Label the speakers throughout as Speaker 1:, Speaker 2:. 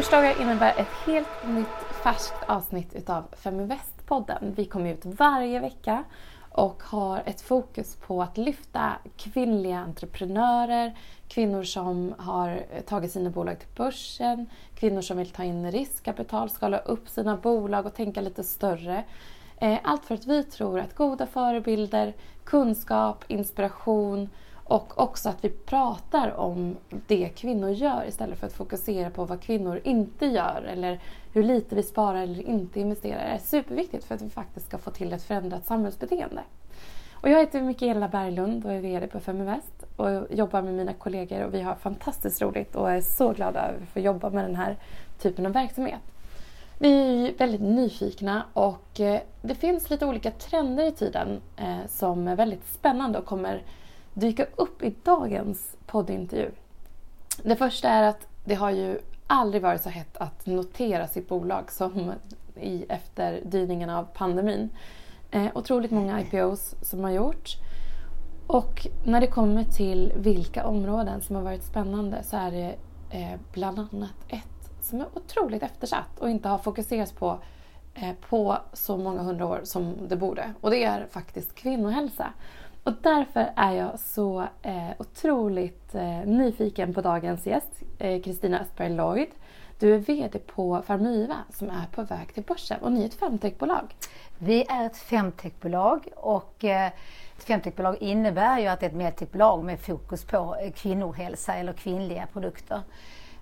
Speaker 1: Torsdagar innebär ett helt nytt färskt avsnitt utav Feminvest-podden. Vi kommer ut varje vecka och har ett fokus på att lyfta kvinnliga entreprenörer, kvinnor som har tagit sina bolag till börsen, kvinnor som vill ta in riskkapital, skala upp sina bolag och tänka lite större. Eh, allt för att vi tror att goda förebilder, kunskap, inspiration och också att vi pratar om det kvinnor gör istället för att fokusera på vad kvinnor inte gör eller hur lite vi sparar eller inte investerar är superviktigt för att vi faktiskt ska få till ett förändrat samhällsbeteende. Och jag heter Mikaela Berglund och är VD på Feminvest och jobbar med mina kollegor och vi har fantastiskt roligt och är så glada över att få jobba med den här typen av verksamhet. Vi är väldigt nyfikna och eh, det finns lite olika trender i tiden eh, som är väldigt spännande och kommer dyka upp i dagens poddintervju. Det första är att det har ju aldrig varit så hett att notera sitt bolag som i efterdyningarna av pandemin. Eh, otroligt många IPOs som har gjorts. Och när det kommer till vilka områden som har varit spännande så är det eh, bland annat ett som är otroligt eftersatt och inte har fokuserats på eh, på så många hundra år som det borde. Och det är faktiskt kvinnohälsa. Och därför är jag så eh, otroligt eh, nyfiken på dagens gäst, Kristina eh, Östberg Lloyd. Du är VD på Farmiva som är på väg till börsen och ni är ett femtechbolag.
Speaker 2: Vi är ett femtechbolag och eh, ett femtechbolag innebär ju att det är ett medtechbolag med fokus på eh, kvinnohälsa eller kvinnliga produkter.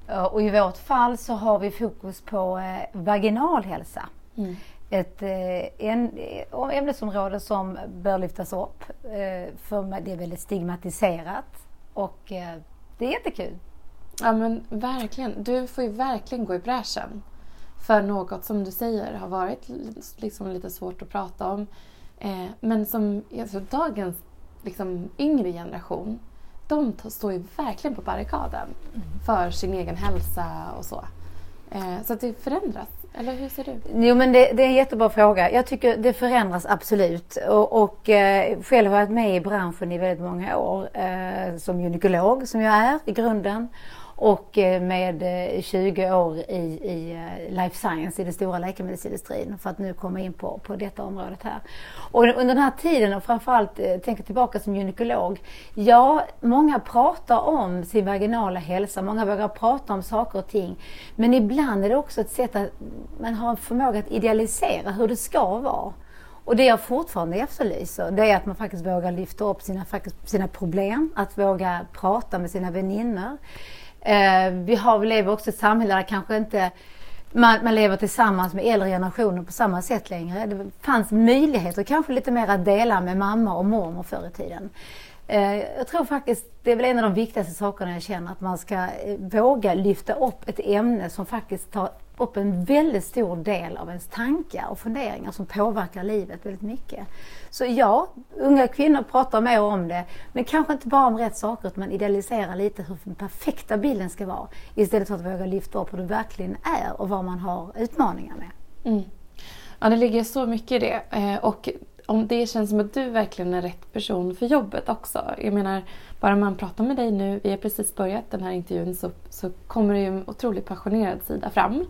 Speaker 2: Eh, och i vårt fall så har vi fokus på vaginal hälsa. Mm ett en, ämnesområde som bör lyftas upp. För det är väldigt stigmatiserat och det är jättekul.
Speaker 1: Ja men verkligen. Du får ju verkligen gå i bräschen för något som du säger har varit liksom lite svårt att prata om. Eh, men som alltså, dagens liksom, yngre generation, de står ju verkligen på barrikaden mm. för sin egen hälsa och så. Eh, så att det förändras. Eller hur ser du?
Speaker 2: Jo men det, det, är en jättebra fråga. Jag tycker det förändras absolut. Och, och eh, själv har jag varit med i branschen i väldigt många år eh, som gynekolog som jag är i grunden och eh, med eh, 20 år i, i eh, life science i den stora läkemedelsindustrin för att nu komma in på, på detta området här. Och under den här tiden och framförallt tänka tillbaka som gynekolog. Ja, många pratar om sin vaginala hälsa, många vågar prata om saker och ting. Men ibland är det också ett sätt att man har en förmåga att idealisera hur det ska vara. Och det jag fortfarande efterlyser det är att man faktiskt vågar lyfta upp sina, sina problem, att våga prata med sina väninnor. Eh, vi, har, vi lever också i ett samhälle där kanske inte man, man, lever tillsammans med äldre generationer på samma sätt längre. Det fanns möjligheter kanske lite mer att dela med mamma och mormor förr i tiden. Eh, jag tror faktiskt, det är väl en av de viktigaste sakerna jag känner, att man ska eh, våga lyfta upp ett ämne som faktiskt tar upp en väldigt stor del av ens tankar och funderingar som påverkar livet väldigt mycket. Så ja, unga kvinnor pratar mer om det, men kanske inte bara om rätt saker, utan man idealiserar lite hur den perfekta bilden ska vara istället för att våga lyfta upp hur det verkligen är och vad man har utmaningar med.
Speaker 1: Mm. Ja, det ligger så mycket i det. Eh, och om det känns som att du verkligen är rätt person för jobbet också. Jag menar, bara man pratar med dig nu, vi har precis börjat den här intervjun, så, så kommer det ju en otroligt passionerad sida fram.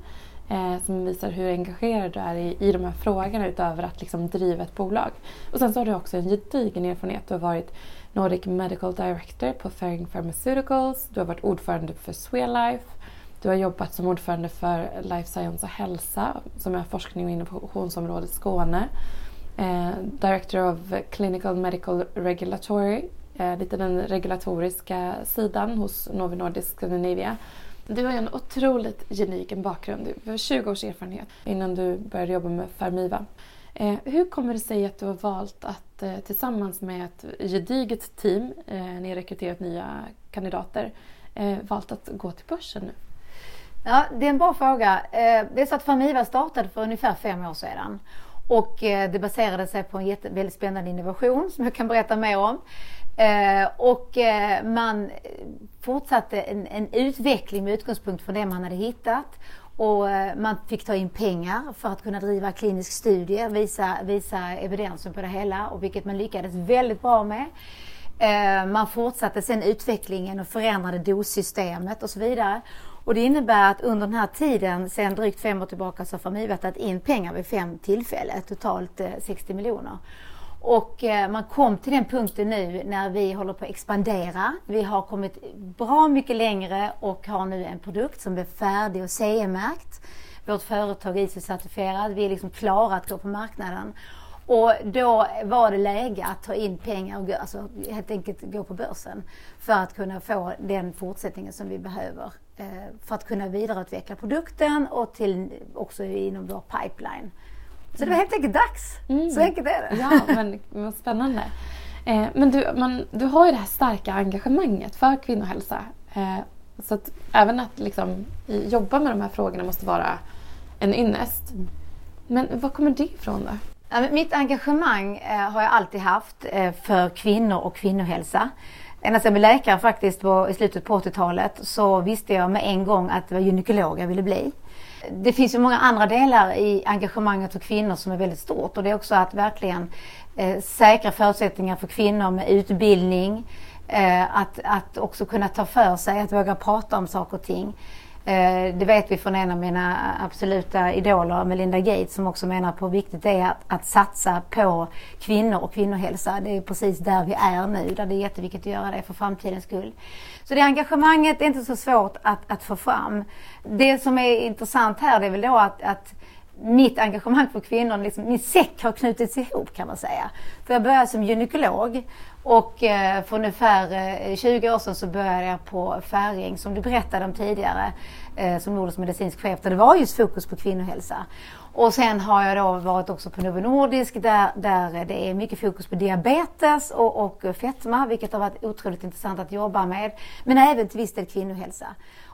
Speaker 1: Eh, som visar hur engagerad du är i, i de här frågorna utöver att liksom driva ett bolag. Och sen så har du också en gedigen erfarenhet. Du har varit Nordic Medical Director på Ferring Pharmaceuticals. Du har varit ordförande för Swelife. Du har jobbat som ordförande för Life Science och hälsa som är forskning och innovationsområdet Skåne. Eh, Director of Clinical Medical Regulatory, eh, lite den regulatoriska sidan hos Novi Nordisk Scandinavia. Du har ju en otroligt gedigen bakgrund. Du har 20 års erfarenhet innan du började jobba med Farmiva. Eh, hur kommer det sig att du har valt att eh, tillsammans med ett gediget team, eh, ni har rekryterat nya kandidater, eh, valt att gå till börsen nu?
Speaker 2: Ja, det är en bra fråga. Eh, det är så att Farmiva startade för ungefär fem år sedan och eh, det baserade sig på en jätte, väldigt spännande innovation som jag kan berätta mer om. Eh, och eh, man fortsatte en, en, utveckling med utgångspunkt från det man hade hittat. Och man fick ta in pengar för att kunna driva klinisk studie, visa, visa evidensen på det hela och vilket man lyckades väldigt bra med. Man fortsatte sen utvecklingen och förändrade dossystemet och så vidare. Och det innebär att under den här tiden, sedan drygt fem år tillbaka, så har Famiva tagit in pengar vid fem tillfällen, totalt eh, 60 miljoner. Och eh, man kom till den punkten nu när vi håller på att expandera. Vi har kommit bra mycket längre och har nu en produkt som är färdig och CE-märkt. Vårt företag är ISO-certifierat. Vi är liksom klara att gå på marknaden. Och då var det läge att ta in pengar och alltså, helt enkelt gå på börsen för att kunna få den fortsättningen som vi behöver för att kunna vidareutveckla produkten och till, också inom vår pipeline. Så det var helt enkelt dags. Mm. Så enkelt är det.
Speaker 1: Ja, men vad spännande. Eh, men du, man, du har ju det här starka engagemanget för kvinnohälsa. Eh, så att även att liksom, jobba med de här frågorna måste vara en ynnest. Mm. Men var kommer det ifrån då?
Speaker 2: mitt engagemang eh, har jag alltid haft eh, för kvinnor och kvinnohälsa. Ända sedan jag blev läkare faktiskt på, i slutet på 80-talet så visste jag med en gång att det var gynekolog jag ville bli. Det finns ju många andra delar i engagemanget för kvinnor som är väldigt stort och det är också att verkligen eh, säkra förutsättningar för kvinnor med utbildning, eh, att, att också kunna ta för sig, att våga prata om saker och ting. Eh, det vet vi från en av mina absoluta idoler, Melinda Gates, som också menar på hur viktigt det är att, att satsa på kvinnor och kvinnohälsa. Det är precis där vi är nu, där det är jätteviktigt att göra det för framtidens skull. Så det engagemanget är inte så svårt att, att få fram. Det som är intressant här det är väl då att, att mitt engagemang för kvinnor, liksom, min säck har knutits ihop kan man säga. För jag började som gynekolog och eh, för ungefär eh, 20 år sedan så började jag på Färing som du berättade om tidigare eh, som nordisk medicinsk chef där det var just fokus på kvinnohälsa. Och sen har jag då varit också på Novo Nordisk där, där det är mycket fokus på diabetes och, och fetma vilket har varit otroligt intressant att jobba med. Men även till viss del kvinnohälsa.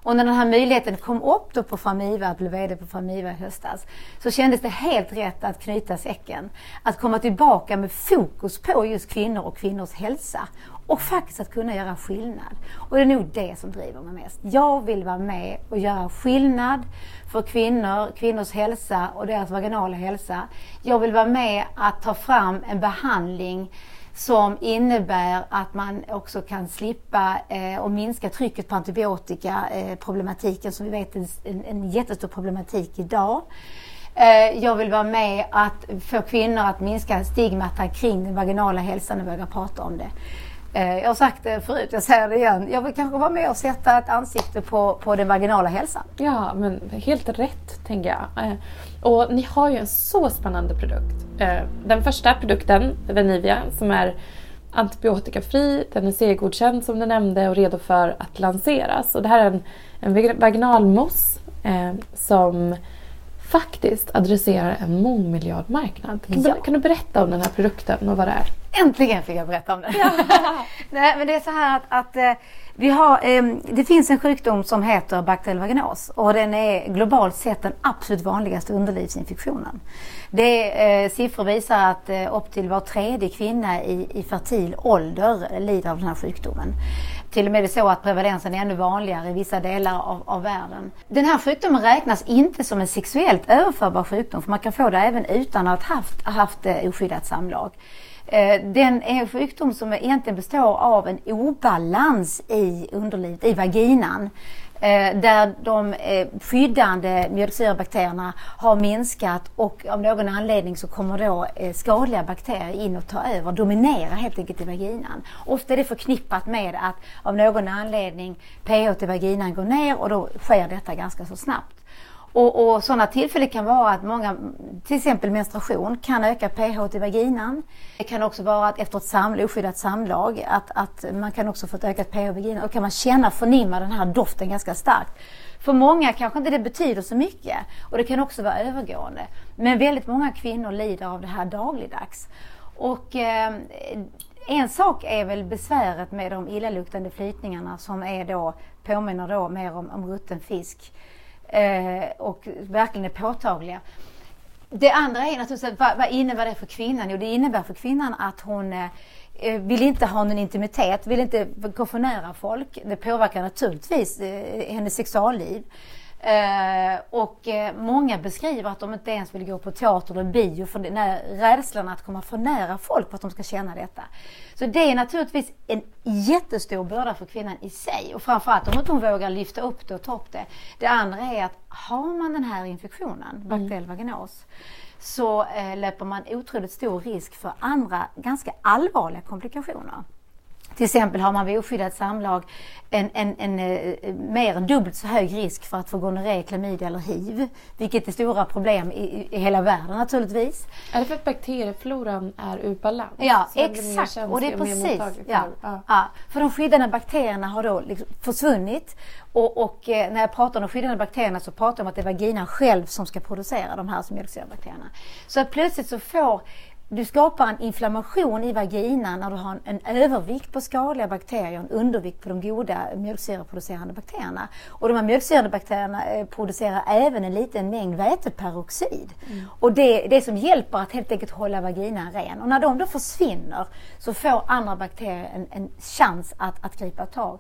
Speaker 2: Och när den här möjligheten kom upp då på Famiva, att bli VD på Famiva i höstas, så kändes det helt rätt att knyta säcken. Att komma tillbaka med fokus på just kvinnor och kvinnors hälsa. Och faktiskt att kunna göra skillnad. Och det är nog det som driver mig mest. Jag vill vara med och göra skillnad för kvinnor, kvinnors hälsa och deras vaginala hälsa. Jag vill vara med att ta fram en behandling som innebär att man också kan slippa eh, och minska trycket på antibiotikaproblematiken eh, som vi vet är en, en jättestor problematik idag. Eh, jag vill vara med att få kvinnor att minska stigmat kring den vaginala hälsan och våga prata om det. Eh, jag har sagt det förut, jag säger det igen. Jag vill kanske vara med och sätta ett ansikte på, på den vaginala hälsan.
Speaker 1: Ja, men helt rätt tänker jag. Eh, och ni har ju en så spännande produkt. Eh, den första produkten, Venivia, som är antibiotikafri, den är CE-godkänd som du nämnde och redo för att lanseras. Och det här är en, en vaginalmousse eh, som faktiskt adresserar en mångmiljardmarknad. Kan, ja. kan, du berätta om den här produkten och vad det är?
Speaker 2: Äntligen fick jag berätta om den! Ja. Nej, men det är så här att, att eh, vi har, eh, det finns en sjukdom som heter bakteriell vaginos och den är globalt sett den absolut vanligaste underlivsinfektionen. Det, eh, siffror visar att eh, upp till var tredje kvinna i, i fertil ålder lider av den här sjukdomen. Till och med är det så att prevalensen är ännu vanligare i vissa delar av, av världen. Den här sjukdomen räknas inte som en sexuellt överförbar sjukdom för man kan få det även utan att ha haft, haft eh, oskyddat samlag. Eh, den är en sjukdom som egentligen består av en obalans i underlivet, i vaginan. Eh, där de eh, skyddande mjölksyrabakterierna har minskat och av någon anledning så kommer då eh, skadliga bakterier in och ta över, dominera helt enkelt i vaginan. Ofta är det förknippat med att av någon anledning pH i vaginan går ner och då sker detta ganska så snabbt. Och, och sådana tillfällen kan vara att många, till exempel menstruation, kan öka pH i vaginan. Det kan också vara att efter ett samlag, oskyddat samlag, att, att man kan också få ett ökat pH i vaginan. Och kan man känna, förnimma den här doften ganska starkt. För många kanske inte det betyder så mycket och det kan också vara övergående. Men väldigt många kvinnor lider av det här dagligdags. Och eh, en sak är väl besväret med de illaluktande flytningarna som är då, påminner då mer om, om rutten fisk eh, och verkligen är påtagliga. Det andra är naturligtvis, vad, vad innebär det för kvinnan? Jo, det innebär för kvinnan att hon eh, eh vill inte ha någon intimitet, vill inte gå för nära folk. Det påverkar naturligtvis eh, hennes sexualliv. Eh, och eh, många beskriver att de inte ens vill gå på teater eller bio för den här rädslan att komma för nära folk för att de ska känna detta. Så det är naturligtvis en jättestor börda för kvinnan i sig och framförallt om inte hon vågar lyfta upp det och ta upp det. Det andra är att har man den här infektionen, bakteriell vaginos, så eh, löper man otroligt stor risk för andra ganska allvarliga komplikationer. Till exempel har man vid oskyddat samlag en, en, en, en, eh, mer än dubbelt så hög risk för att få gonorré, klamydia eller hiv. Vilket är stora problem i, i hela världen naturligtvis.
Speaker 1: Är det för att bakteriefloran är ur balans?
Speaker 2: Ja, exakt. Och det är precis. Ja, ja. ja, För de skyddande bakterierna har då liksom försvunnit. Och, och eh, när jag pratar om de skyddande bakterierna så pratar jag om att det är vaginan själv som ska producera de här mjölksyrabakterierna. Så att plötsligt så får du skapar en inflammation i vaginan när du har en, en övervikt på skadliga bakterier och en undervikt på de goda mjölksyraproducerande bakterierna. Och de här mjölksyrande bakterierna eh, producerar även en liten mängd väteperoxid. Mm. Och det är det som hjälper att helt enkelt hålla vaginan ren. Och när de då försvinner så får andra bakterier en, en chans att, att gripa tag.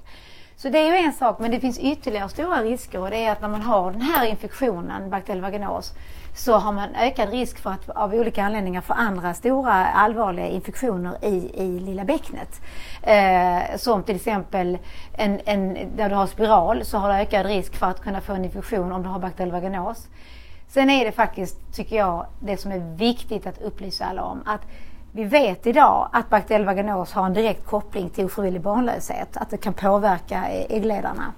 Speaker 2: Så det är ju en sak, men det finns ytterligare stora risker och det är att när man har den här infektionen, bakteriell vaginos, så har man ökad risk för att av olika anledningar få andra stora allvarliga infektioner i, i lilla bäcknet. Eh, som till exempel en, en, där du har spiral så har du ökad risk för att kunna få en infektion om du har bakteriell vaginos. Sen är det faktiskt, tycker jag, det som är viktigt att upplysa alla om att vi vet idag att bakteriell vaginos har en direkt koppling till ofrivillig barnlöshet, att det kan påverka e- äggledarna.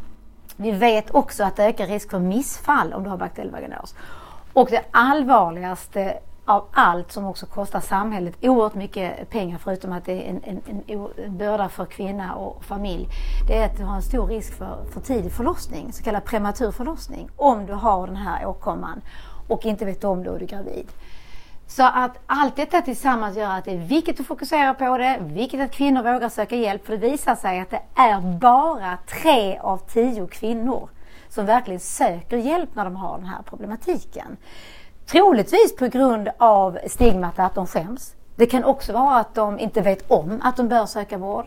Speaker 2: Vi vet också att det ökar risk för missfall om du har bakteriell vaginos. Och det allvarligaste av allt som också kostar samhället oerhört mycket pengar förutom att det är en, en, en börda för kvinna och familj. Det är att du har en stor risk för, för tidig förlossning, så kallad prematur förlossning, om du har den här åkomman och inte vet om det och du är gravid. Så att allt detta tillsammans gör att det är viktigt att fokusera på det, viktigt att kvinnor vågar söka hjälp för det visar sig att det är bara tre av tio kvinnor som verkligen söker hjälp när de har den här problematiken. Troligtvis på grund av stigmat att de skäms. Det kan också vara att de inte vet om att de bör söka vård.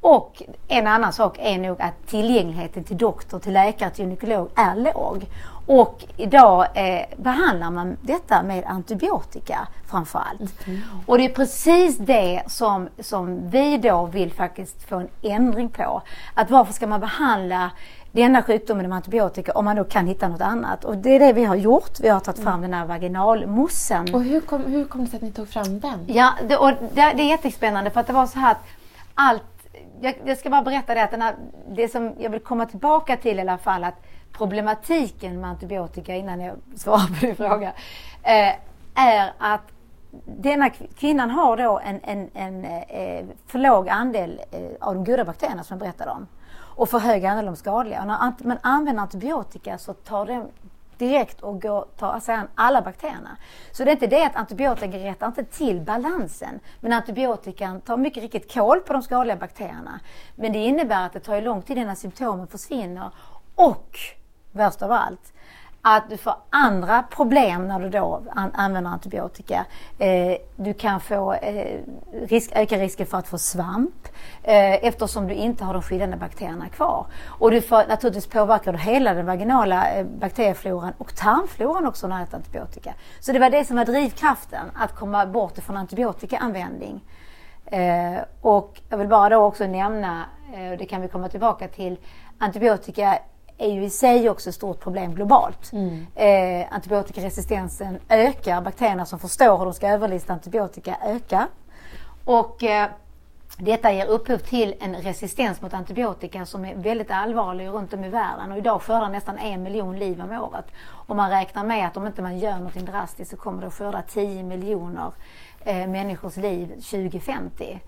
Speaker 2: Och en annan sak är nog att tillgängligheten till doktor, till läkare, till gynekolog är låg. Och idag eh, behandlar man detta med antibiotika framför allt. Mm. Och det är precis det som, som vi då vill faktiskt få en ändring på. Att varför ska man behandla denna sjukdomen med antibiotika om man då kan hitta något annat. Och det är det vi har gjort. Vi har tagit fram mm. den här vaginalmossen.
Speaker 1: Och hur kom, hur kom det sig att ni tog fram den?
Speaker 2: Ja, det, och det, det är jättespännande för att det var så här att allt jag, jag, ska bara berätta det att den här, det som jag vill komma tillbaka till i alla fall att problematiken med antibiotika innan jag svarar på din fråga eh, är att denna kvinnan har då en, en, en eh, för låg andel eh, av de goda bakterierna som jag berättade om och för hög andel av de skadliga. Och när man använder antibiotika så tar den direkt och går, tar alltså sig an alla bakterierna. Så det är inte det att antibiotika rättar inte till balansen. Men antibiotikan tar mycket riktigt koll på de skadliga bakterierna. Men det innebär att det tar lång tid innan symptomen försvinner. Och, värst av allt, att du får andra problem när du då an använder antibiotika. Eh, du kan få eh, risk, öka risken för att få svamp eh, eftersom du inte har de skyddande bakterierna kvar. Och du får naturligtvis påverkar du hela den vaginala eh, bakteriefloran och tarmfloran också när du äter antibiotika. Så det var det som var drivkraften, att komma bort ifrån antibiotikaanvändning. Eh, och jag vill bara då också nämna, eh, det kan vi komma tillbaka till, antibiotika är ju i sig också ett stort problem globalt. Mm. Eh, antibiotikaresistensen ökar, bakterierna som förstår hur de ska överlista antibiotika ökar. Och eh, detta ger upphov till en resistens mot antibiotika som är väldigt allvarlig runt om i världen och idag skördar nästan en miljon liv om året. Och man räknar med att om inte man gör något drastiskt så kommer det att skörda 10 miljoner eh, människors liv 2050.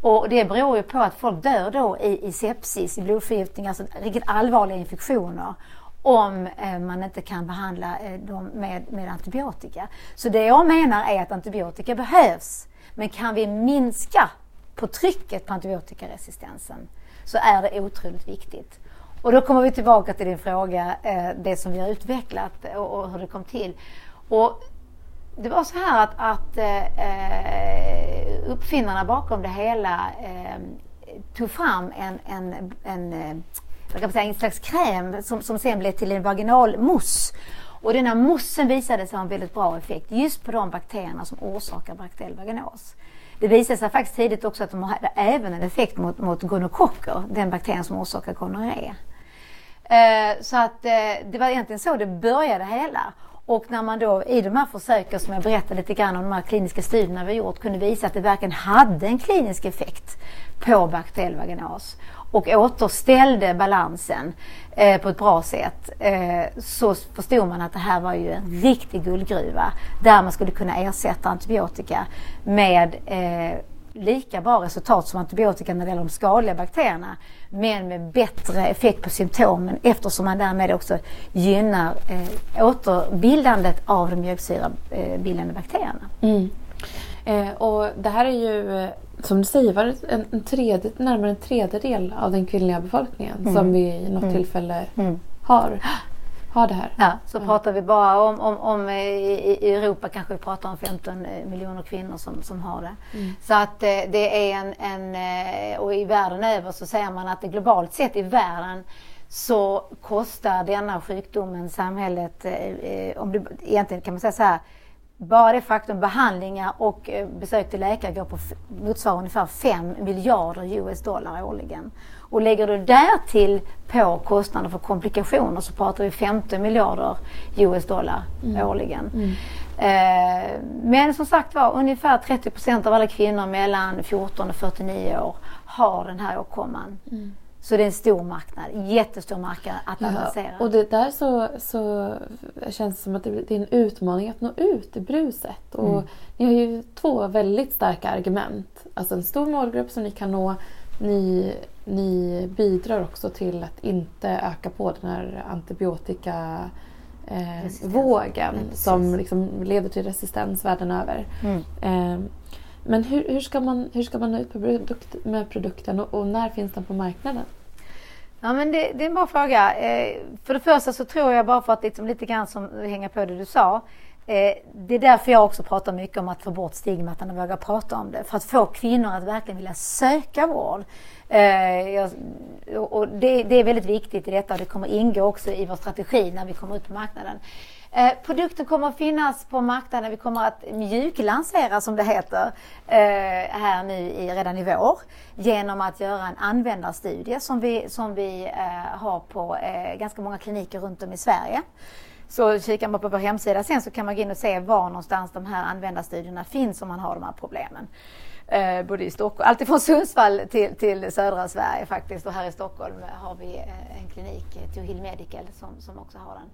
Speaker 2: Och det beror ju på att folk dör då i, i sepsis, i blodförgiftning, alltså riktigt allvarliga infektioner om eh, man inte kan behandla eh, dem med, med antibiotika. Så det jag menar är att antibiotika behövs. Men kan vi minska på trycket på antibiotikaresistensen så är det otroligt viktigt. Och då kommer vi tillbaka till din fråga, eh, det som vi har utvecklat och, och hur det kom till. Och det var så här att, att eh, uppfinnarna bakom det hela eh, tog fram en, en, en, eh, vad kan säga, en slags kräm som, som sen blev till en vaginal mousse. Och denna moussen visade sig ha en väldigt bra effekt just på de bakterierna som orsakar bakteriell vaginos. Det visade sig faktiskt tidigt också att de hade även en effekt mot, mot gonokocker, den bakterien som orsakar gonorré. Eh, så att eh, det var egentligen så det började hela. Och när man då i de här försöken som jag berättade lite grann om de här kliniska studierna vi har gjort kunde visa att det verkligen hade en klinisk effekt på bakteriell vaginas och återställde balansen eh, på ett bra sätt eh, så förstod man att det här var ju en riktig guldgruva där man skulle kunna ersätta antibiotika med eh, lika bra resultat som antibiotika när det gäller de skadliga bakterierna men med bättre effekt på symptomen eftersom man därmed också gynnar eh, återbildandet av de mjölksyrabildande bakterierna.
Speaker 1: Mm. Eh, och det här är ju, eh, som du säger, var en, en tredje, närmare en tredjedel av den kvinnliga befolkningen mm. som vi i något mm. tillfälle mm. har har det här.
Speaker 2: Ja, så mm. pratar vi bara om, om, om eh, i, i, Europa kanske vi pratar om 15 eh, miljoner kvinnor som, som har det. Mm. Så att eh, det är en, en, och i världen över så säger man att det globalt sett i världen så kostar denna sjukdomen samhället, om det, egentligen kan man säga så här, bara det faktum behandlingar och besök till läkare går på motsvarar ungefär 5 miljarder US dollar årligen. Och lägger du därtill på kostnader för komplikationer så pratar vi 50 miljarder US dollar mm. årligen. Mm. Eh, men som sagt var, ungefär 30 procent av alla kvinnor mellan 14 och 49 år har den här åkomman. Mm. Så det är en stor marknad, jättestor marknad att ja, adressera.
Speaker 1: Och det där så, så känns det som att det är en utmaning att nå ut i bruset. Och mm. Ni har ju två väldigt starka argument. Alltså en stor målgrupp som ni kan nå. Ni ni bidrar också till att inte öka på den här antibiotikavågen eh, som liksom leder till resistens världen över. Mm. Eh, men hur, hur, ska man, hur ska man nå ut produkt, med produkten och, och, när finns den på marknaden?
Speaker 2: Ja, men det, det är en bra fråga. Eh, för det första så tror jag bara för att liksom lite grann som hänga på det du sa. Eh, det är därför jag också pratar mycket om att få bort stigmat och våga prata om det. För att få kvinnor att verkligen vilja söka vård. Eh, jag, och det, det, är väldigt viktigt i detta och det kommer ingå också i vår strategi när vi kommer ut på marknaden. Eh, produkten kommer att finnas på marknaden. Vi kommer att mjuklansera som det heter eh, här nu i, redan i vår genom att göra en användarstudie som vi, som vi eh, har på eh, ganska många kliniker runt om i Sverige. Så kikar man på vår hemsida sen så kan man gå in och se var någonstans de här användarstudierna finns om man har de här problemen. Eh, både i Stockholm, alltifrån Sundsvall till, till södra Sverige faktiskt och här i Stockholm har vi eh, en klinik, eh, Tohill Medical, som, som också har den.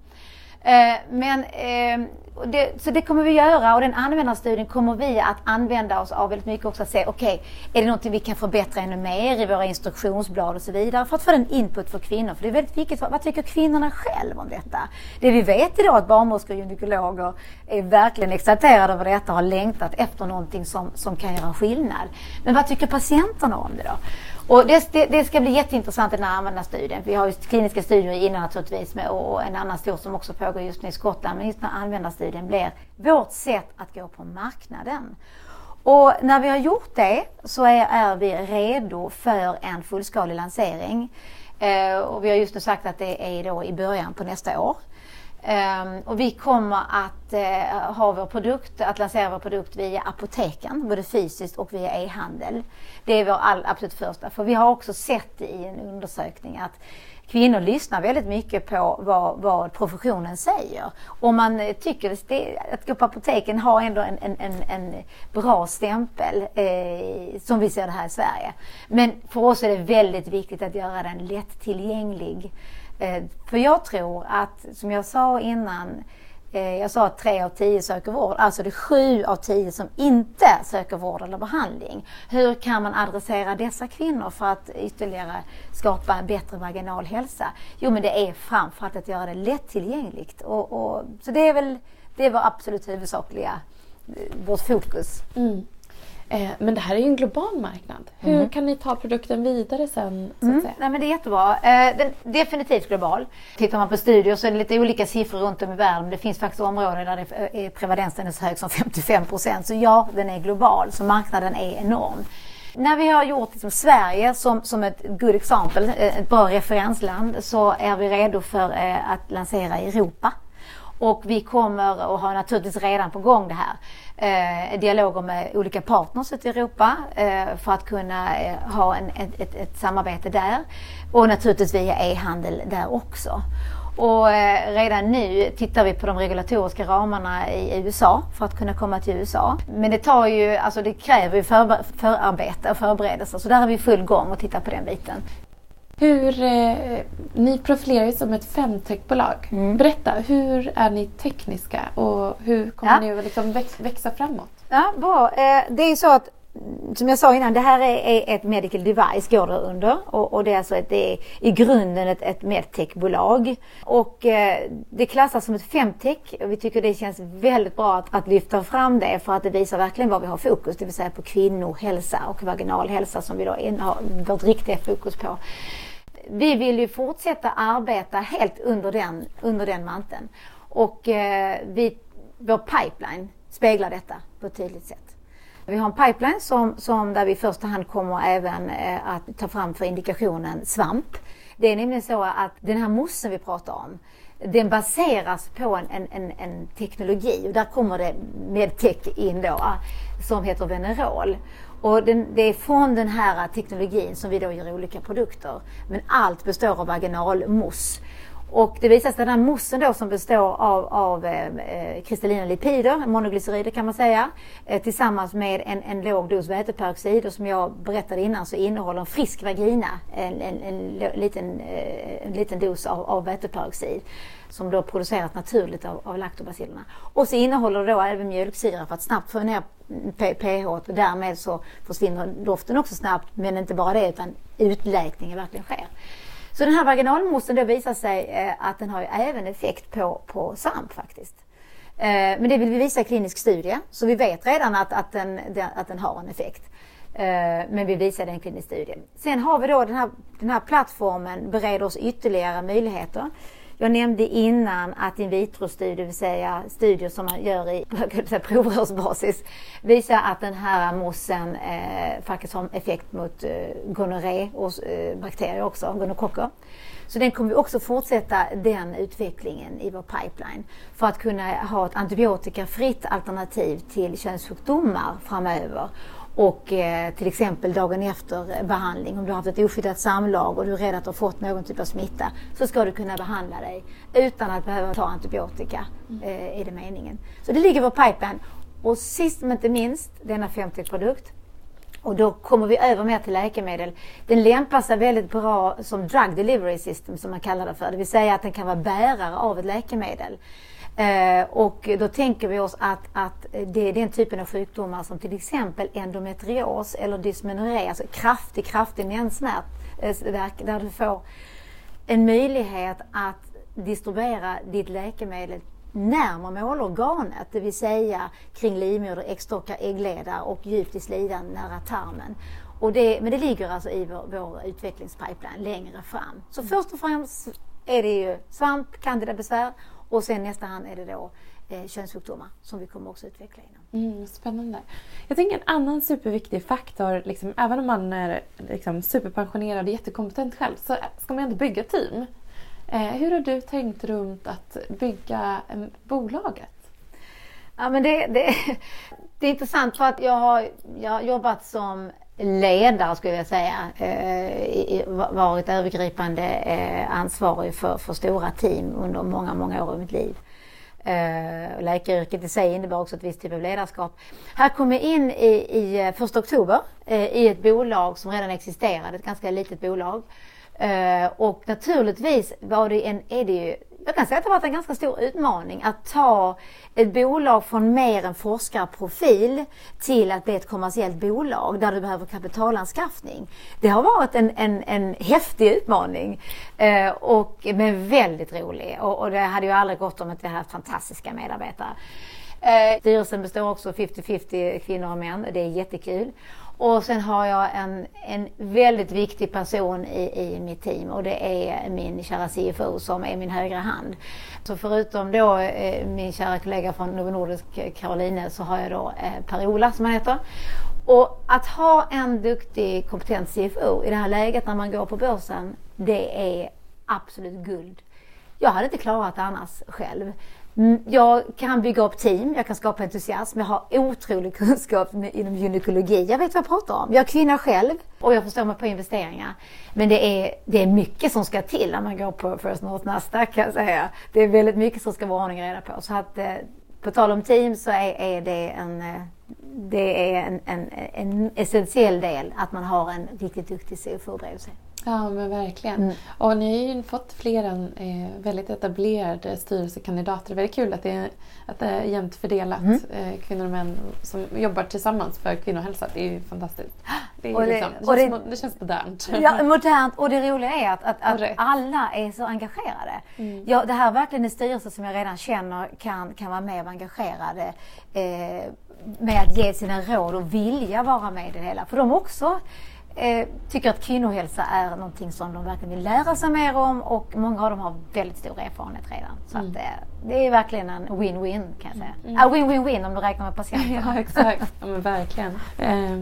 Speaker 2: Eh, men, eh, det, så det kommer vi göra och den användarstudien kommer vi att använda oss av väldigt mycket också att se, okej, okay, är det någonting vi kan förbättra ännu mer i våra instruktionsblad och så vidare för att få en input för kvinnor. För det är väldigt viktigt, vad tycker kvinnorna själva om detta? Det vi vet idag är att barnmorskor och gynekologer är verkligen exalterade över detta och har längtat efter någonting som, som kan göra skillnad. Men vad tycker patienterna om det då? Och det, det, det, ska bli jätteintressant den här användarstudien. Vi har ju kliniska studier innan naturligtvis med, och en annan stor som också pågår just nu i Skottland. Men just den här användarstudien blir vårt sätt att gå på marknaden. Och när vi har gjort det så är, är vi redo för en fullskalig lansering. Eh, och vi har just nu sagt att det är då i början på nästa år. Um, och vi kommer att uh, ha vår produkt, att lansera vår produkt via apoteken, både fysiskt och via e-handel. Det är vår all, absolut första. För vi har också sett i en undersökning att kvinnor lyssnar väldigt mycket på vad, vad professionen säger. Och man eh, tycker att gå på apoteken har ändå en, en, en, en bra stämpel eh, som vi ser det här i Sverige. Men för oss är det väldigt viktigt att göra den lättillgänglig Eh, för jag tror att, som jag sa innan, eh, jag sa att tre av tio söker vård, alltså det är sju av tio som inte söker vård eller behandling. Hur kan man adressera dessa kvinnor för att ytterligare skapa en bättre vaginal hälsa? Jo, men det är framförallt att göra det lättillgängligt. Och, och, så det är väl det är vår absolut huvudsakliga, eh, vårt fokus. Mm.
Speaker 1: Eh, men det här är ju en global marknad. Hur mm. kan ni ta produkten vidare sen? Så mm.
Speaker 2: Nej, men det är jättebra. Eh, den, definitivt global. Tittar man på studier så är det lite olika siffror runt om i världen. Det finns faktiskt områden där det är, prevalensen är så hög som 55 procent. Så ja, den är global. Så marknaden är enorm. När vi har gjort liksom Sverige som, som ett good example, ett bra referensland, så är vi redo för eh, att lansera i Europa. Och vi kommer och har naturligtvis redan på gång det här. Eh, dialoger med olika partners ute i Europa eh, för att kunna eh, ha en, ett, ett, ett, samarbete där. Och naturligtvis via e-handel där också. Och eh, redan nu tittar vi på de regulatoriska ramarna i USA för att kunna komma till USA. Men det tar ju, alltså det kräver ju förarbete och förberedelser så där är vi i full gång och tittar på den biten.
Speaker 1: Hur, eh, ni profilerar er som ett femtechbolag. Mm. Berätta, hur är ni tekniska och hur kommer ja. ni att liksom växa framåt?
Speaker 2: Ja, bra. Eh, det är så att som jag sa innan, det här är, ett medical device går det under och, och det är alltså ett, det är i grunden ett, ett medtechbolag. Och eh, det klassas som ett femtech och vi tycker det känns väldigt bra att, att, lyfta fram det för att det visar verkligen var vi har fokus, det vill säga på kvinnohälsa och vaginalhälsa som vi då har vårt riktiga fokus på. Vi vill ju fortsätta arbeta helt under den, under den manteln och eh, vi, vår pipeline speglar detta på ett tydligt sätt. Vi har en pipeline som, som där vi i första hand kommer även eh, att ta fram för indikationen svamp. Det är nämligen så att den här mossen vi pratar om, den baseras på en, en, en, en teknologi och där kommer det medtech in då som heter Venerol. Och den, det är från den här teknologin som vi då gör olika produkter. Men allt består av vaginalmousse. Och det visar sig att den här moussen då som består av, av eh, kristallina lipider, monoglycerider kan man säga, eh, tillsammans med en, en låg dos väteperoxid och som jag berättade innan så innehåller en frisk vagina en, en, en liten, eh, en liten dos av, av väteperoxid som då produceras naturligt av, av laktobacillerna. Och så innehåller det då även mjölksyra för att snabbt få ner pH och därmed så försvinner doften också snabbt men inte bara det utan utläkningen verkligen sker. Så den här vaginalmosten då visar sig eh, att den har ju även effekt på, på svamp faktiskt. Eh, men det vill vi visa i klinisk studie så vi vet redan att, att, den, att den har en effekt. Eh, men vi visar den i klinisk studie. Sen har vi då den här, den här plattformen bereder oss ytterligare möjligheter. Jag nämnde innan att in vitro-studier, det vill säga studier som man gör i provrörsbasis, visar att den här mossen eh, faktiskt har effekt mot eh, gonorré och eh, bakterier också, gonokocker. Så den kommer vi också fortsätta den utvecklingen i vår pipeline för att kunna ha ett antibiotikafritt alternativ till könssjukdomar framöver och eh, till exempel dagen efter behandling, om du har haft ett oskyddat samlag och du är rädd att du har fått någon typ av smitta, så ska du kunna behandla dig utan att behöva ta antibiotika, mm. eh, är det meningen. Så det ligger på pipen. Och sist men inte minst, denna 50-produkt, och då kommer vi över mer till läkemedel. Den lämpar sig väldigt bra som drug delivery system som man kallar det för. Det vill säga att den kan vara bärare av ett läkemedel. Eh, och då tänker vi oss att, att det är den typen av sjukdomar som till exempel endometrios eller dysmenorré, alltså kraftig, kraftig menssmärta, eh, där du får en möjlighet att distribuera ditt läkemedel närmare målorganet, det vill säga kring livmoder, äggstockar, äggledare och djupt i slidan nära tarmen. Och det, men det ligger alltså i vår, vår utvecklingspipeline längre fram. Så först och främst är det ju svamp, candidabesvär och sen nästa hand är det då eh, könssjukdomar som vi kommer också utveckla inom.
Speaker 1: Mm, spännande. Jag tänker en annan superviktig faktor, liksom, även om man är liksom, superpensionerad och jättekompetent själv, så ska man ändå bygga team. Eh, hur har du tänkt runt att bygga eh, bolaget?
Speaker 2: Ja, men det, det, det är intressant för att jag har, jag har jobbat som ledare skulle jag säga. Eh, varit övergripande eh, ansvarig för, för stora team under många, många år i mitt liv. Eh, läkaryrket i sig innebar också ett visst typ av ledarskap. Här kom jag in i, i första oktober i ett bolag som redan existerade, ett ganska litet bolag. och naturligtvis var det en, är det ju jag kan säga att det har varit en ganska stor utmaning att ta ett bolag från mer en forskarprofil till att bli ett kommersiellt bolag där du behöver kapitalanskaffning. Det har varit en, en, en häftig utmaning eh, och, men väldigt rolig och, och det hade ju aldrig gått om inte vi hade haft fantastiska medarbetare. Eh, styrelsen består också 50-50 kvinnor och män. Det är jättekul. Och sen har jag en, en väldigt viktig person i, i mitt team och det är min kära CFO som är min högra hand. Så förutom då eh, min kära kollega från Novo Nordisk, eh, Caroline, så har jag då eh, Per-Ola som han heter. Och att ha en duktig kompetent CFO i det här läget när man går på börsen, det är absolut guld. Jag hade inte klarat det annars själv. Mm, jag kan bygga upp team, jag kan skapa entusiasm, jag har otrolig kunskap inom gynekologi. Jag vet vad jag pratar om. Jag är kvinna själv och jag förstår mig på investeringar. Men det är, det är mycket som ska till när man går på First North Nasdaq kan jag säga. Det är väldigt mycket som ska vara ordning och reda på. Så att, eh, på tal om team så är, är det en eh, det är en, en, en essentiell del att man har en riktigt duktig CFO bredvid sig.
Speaker 1: Ja, men verkligen. Mm. Och ni har ju fått fler än eh, väldigt etablerade styrelsekandidater. Väldigt kul att det är, att det är jämnt fördelat mm. eh, kvinnor och män som jobbar tillsammans för kvinnohälsa. Det är ju fantastiskt. Det, är det, liksom, det, känns, det, det känns modernt.
Speaker 2: Ja, modernt. Och det roliga är att, att, att alla är så engagerade. Mm. Ja, det här är verkligen en styrelse som jag redan känner kan, kan vara med och engagerade eh, med att ge sina råd och vilja vara med i det hela. För de också eh, tycker att kvinnohälsa är någonting som de verkligen vill lära sig mer om och många av dem har väldigt stor erfarenhet redan. Så mm. att, eh, det är verkligen en win-win kan jag säga. Mm. Ah, win-win-win om du räknar med patienterna.
Speaker 1: ja exakt, ja, men verkligen. Eh,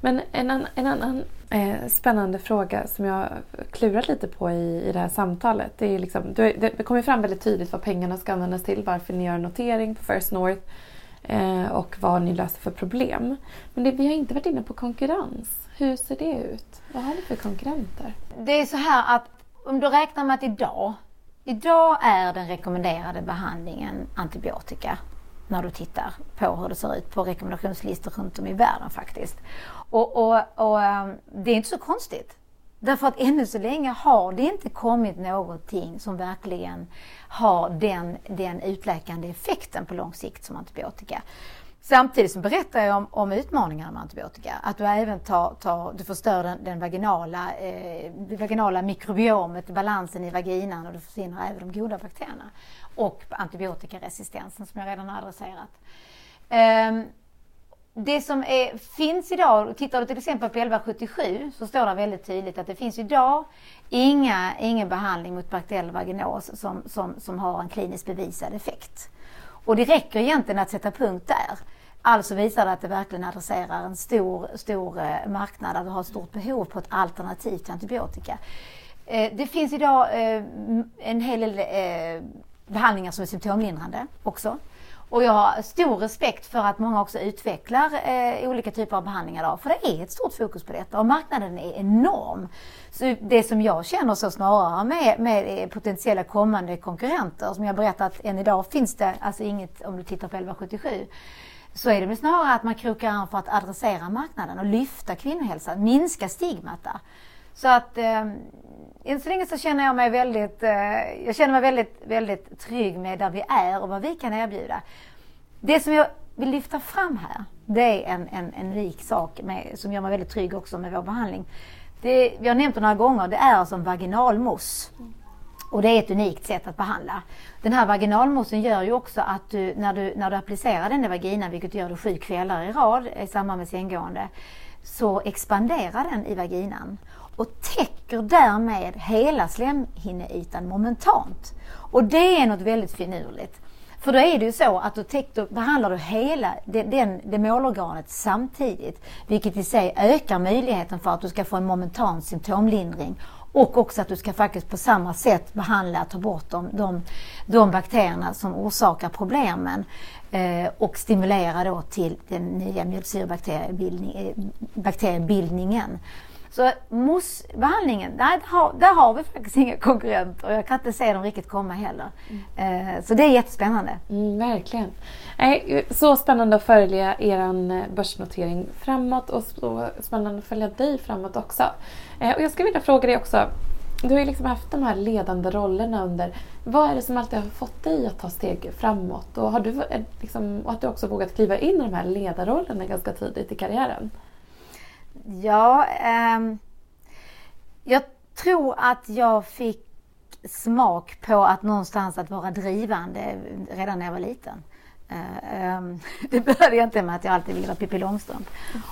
Speaker 1: men en, an, en annan eh, spännande fråga som jag klurat lite på i, i det här samtalet. Det, är liksom, det, det kommer fram väldigt tydligt vad pengarna ska användas till, varför ni gör notering på First North eh, och vad ni löser för problem. Men det, vi har inte varit inne på konkurrens. Hur ser det ut? Vad har ni för konkurrenter?
Speaker 2: Det är så här att om du räknar med att idag, idag är den rekommenderade behandlingen antibiotika när du tittar på hur det ser ut på rekommendationslistor runt om i världen faktiskt. Och, och, och ehm, det är inte så konstigt. Därför att ännu så länge har det inte kommit någonting som verkligen har den, den utläkande effekten på lång sikt som antibiotika. Samtidigt så berättar jag om, om utmaningarna med antibiotika. Att du även tar, tar, du förstör den, den vaginala, eh, vaginala mikrobiomet, balansen i vaginan och du försvinner även de goda bakterierna. Och antibiotikaresistensen som jag redan har adresserat. Um, det som är, finns idag, tittar du till exempel på 1177 så står det väldigt tydligt att det finns idag inga, ingen behandling mot bakteriell vaginos som, som, som har en kliniskt bevisad effekt. Och det räcker egentligen att sätta punkt där. Alltså visar det att det verkligen adresserar en stor, stor eh, marknad där du har ett stort behov på ett alternativ till antibiotika. Eh, det finns idag eh, en hel del behandlingar som är symptomlindrande också. Och jag har stor respekt för att många också utvecklar eh, olika typer av behandlingar idag. För det är ett stort fokus på detta och marknaden är enorm. Så det som jag känner så snarare med, med potentiella kommande konkurrenter, som jag berättat än idag finns det alltså inget om du tittar på 1177 så är det väl snarare att man krokar arm för att adressera marknaden och lyfta kvinnohälsan, minska stigmat där. Så att eh, än så länge så känner jag mig väldigt, eh, jag känner mig väldigt, väldigt trygg med där vi är och vad vi kan erbjuda. Det som jag vill lyfta fram här, det är en, en, en rik sak med, som gör mig väldigt trygg också med vår behandling. Det, vi har nämnt det några gånger, det är alltså en vaginalmousse. Och det är ett unikt sätt att behandla. Den här vaginalmoussen gör ju också att du, när du, när du applicerar den i vaginan, vilket du gör du sju kvällar i rad i samband med sänggående, så expanderar den i vaginan och täcker därmed hela slemhinneytan momentant. Och det är något väldigt finurligt. För då är det ju så att då, täck, då behandlar du hela den, den, det målorganet samtidigt, vilket i sig ökar möjligheten för att du ska få en momentan symptomlindring och också att du ska faktiskt på samma sätt behandla, ta bort de, de, de bakterierna som orsakar problemen eh, och stimulera då till den nya mjölksyrabakteriebildningen. Så MOS-behandlingen, där har, där har vi faktiskt inga konkurrenter och jag kan inte se dem riktigt komma heller. Mm. Eh, så det är jättespännande.
Speaker 1: Mm, verkligen. så spännande att följa er eh, börsnotering framåt och så spännande att följa dig framåt också. Eh, och jag skulle vilja fråga dig också, du har ju liksom haft de här ledande rollerna under. Vad är det som alltid har fått dig att ta steg framåt? Och, har du, eh, liksom, och att du också vågat kliva in i de här ledarrollerna ganska tidigt i karriären?
Speaker 2: Ja, eh, jag tror att jag fick smak på att någonstans att vara drivande redan när jag var liten. Eh, ehm, det började egentligen med att jag alltid ville vara Pippi Långstrump.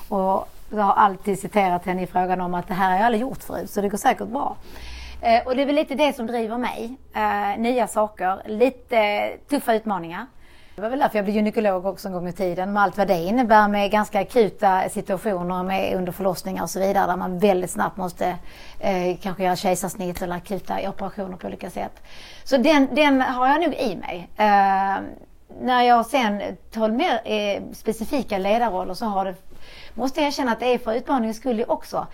Speaker 2: Och jag har alltid citerat henne i frågan om att det här har jag aldrig gjort förut så det går säkert bra. Eh, och det är väl lite det som driver mig. Eh, nya saker, lite tuffa utmaningar. Det var väl därför jag blev gynekolog också en gång i tiden med allt vad det innebär med ganska akuta situationer med under förlossningar och så vidare där man väldigt snabbt måste eh, kanske göra kejsarsnitt eller akuta operationer på olika sätt. Så den, den har jag nog i mig. Eh, när jag sen tar mer eh, specifika ledarroller så har det, måste jag erkänna att det är för utmaningens skull också.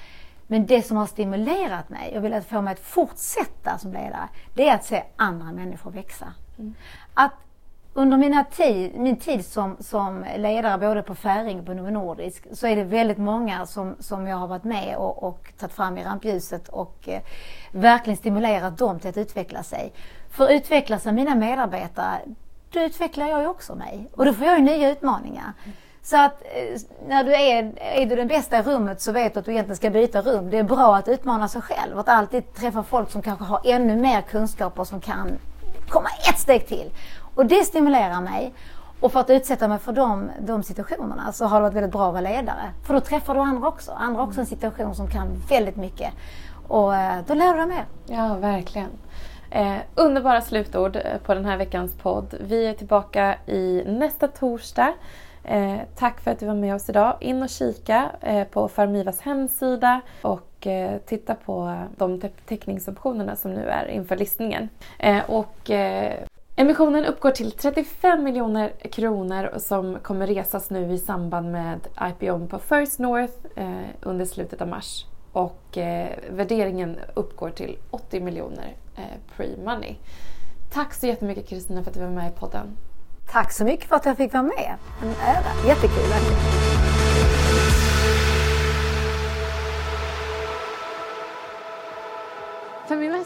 Speaker 2: Men det som har stimulerat mig och velat få mig att fortsätta som ledare, det är att se andra människor växa. Mm. Att under mina tid, min tid som, som ledare både på Färing och på Novo Nordisk så är det väldigt många som, som jag har varit med och, och tagit fram i rampljuset och eh, verkligen stimulerat dem till att utveckla sig. För utvecklas sig mina medarbetare, då utvecklar jag ju också mig och då får jag ju nya utmaningar. Så att eh, när du är, är du den bästa i rummet så vet du att du egentligen ska byta rum. Det är bra att utmana sig själv, att alltid träffa folk som kanske har ännu mer kunskaper som kan komma ett steg till. Och det stimulerar mig. Och för att utsätta mig för de, de situationerna så har det varit väldigt bra att vara ledare. För då träffar du andra också. Andra också en situation som kan väldigt mycket. Och eh, då lär du dig mer.
Speaker 1: Ja, verkligen. Eh, underbara slutord eh, på den här veckans podd. Vi är tillbaka i nästa torsdag. Eh, tack för att du var med oss idag. In och kika eh, på Farmivas hemsida och eh, titta på de te teckningsoptionerna som nu är inför listningen. Eh, och Emissionen uppgår till 35 miljoner kronor som kommer resas nu i samband med IPO på First North eh, under slutet av mars. Och eh, värderingen uppgår till 80 miljoner eh, pre-money. Tack så jättemycket Kristina för att du var med i podden.
Speaker 2: Tack så mycket för att jag fick vara med. En ära. Jättekul
Speaker 1: Feminvest